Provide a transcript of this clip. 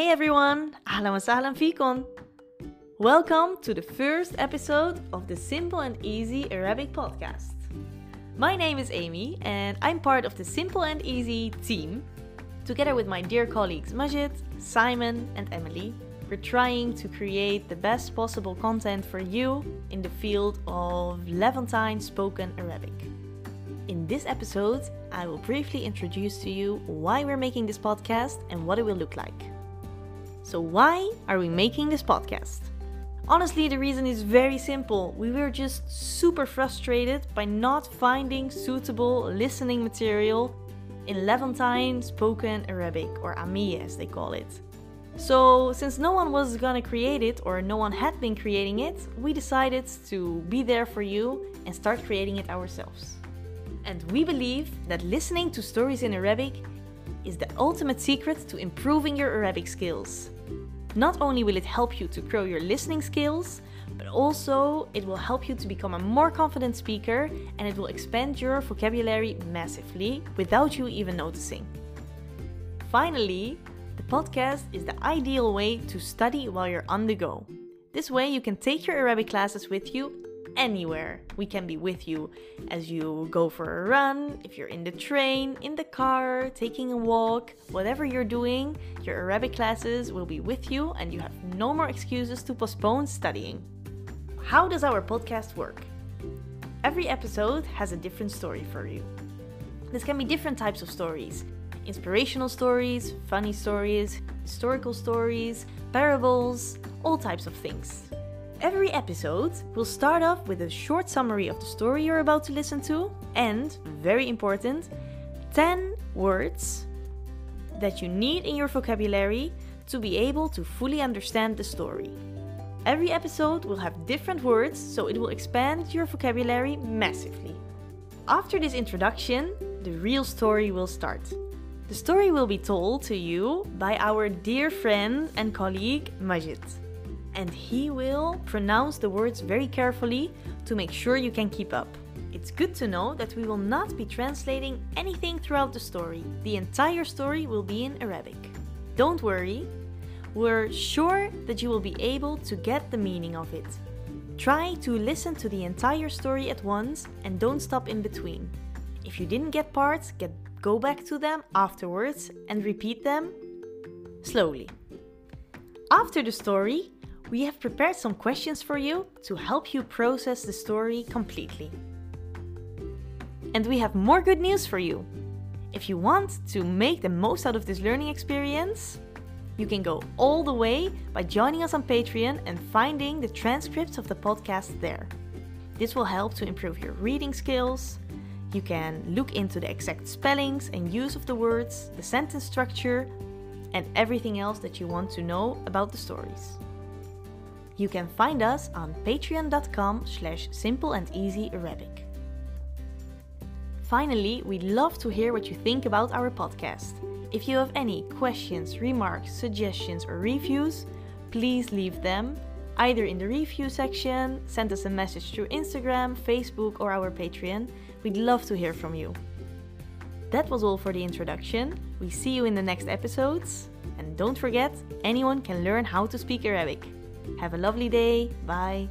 Hey everyone, ahlan wa sahlan fikum. Welcome to the first episode of the Simple and Easy Arabic podcast. My name is Amy and I'm part of the Simple and Easy team. Together with my dear colleagues Majid, Simon, and Emily, we're trying to create the best possible content for you in the field of Levantine spoken Arabic. In this episode, I will briefly introduce to you why we're making this podcast and what it will look like. So, why are we making this podcast? Honestly, the reason is very simple. We were just super frustrated by not finding suitable listening material in Levantine spoken Arabic, or Amiya as they call it. So, since no one was gonna create it, or no one had been creating it, we decided to be there for you and start creating it ourselves. And we believe that listening to stories in Arabic is the ultimate secret to improving your Arabic skills. Not only will it help you to grow your listening skills, but also it will help you to become a more confident speaker and it will expand your vocabulary massively without you even noticing. Finally, the podcast is the ideal way to study while you're on the go. This way, you can take your Arabic classes with you anywhere. We can be with you as you go for a run, if you're in the train, in the car, taking a walk, whatever you're doing, your Arabic classes will be with you and you have no more excuses to postpone studying. How does our podcast work? Every episode has a different story for you. This can be different types of stories inspirational stories, funny stories, historical stories, parables, all types of things. Every episode will start off with a short summary of the story you're about to listen to, and, very important, 10 words that you need in your vocabulary to be able to fully understand the story. Every episode will have different words, so it will expand your vocabulary massively. After this introduction, the real story will start. The story will be told to you by our dear friend and colleague Majid and he will pronounce the words very carefully to make sure you can keep up. It's good to know that we will not be translating anything throughout the story. The entire story will be in Arabic. Don't worry, we're sure that you will be able to get the meaning of it. Try to listen to the entire story at once and don't stop in between. If you didn't get parts, get go back to them afterwards and repeat them slowly. After the story, we have prepared some questions for you to help you process the story completely. And we have more good news for you. If you want to make the most out of this learning experience, you can go all the way by joining us on Patreon and finding the transcripts of the podcast there. This will help to improve your reading skills. You can look into the exact spellings and use of the words, the sentence structure, and everything else that you want to know about the stories. You can find us on patreon.com slash simpleandeasyarabic. Finally, we'd love to hear what you think about our podcast. If you have any questions, remarks, suggestions, or reviews, please leave them either in the review section, send us a message through Instagram, Facebook, or our Patreon. We'd love to hear from you. That was all for the introduction. We see you in the next episodes. And don't forget, anyone can learn how to speak Arabic. Have a lovely day. Bye.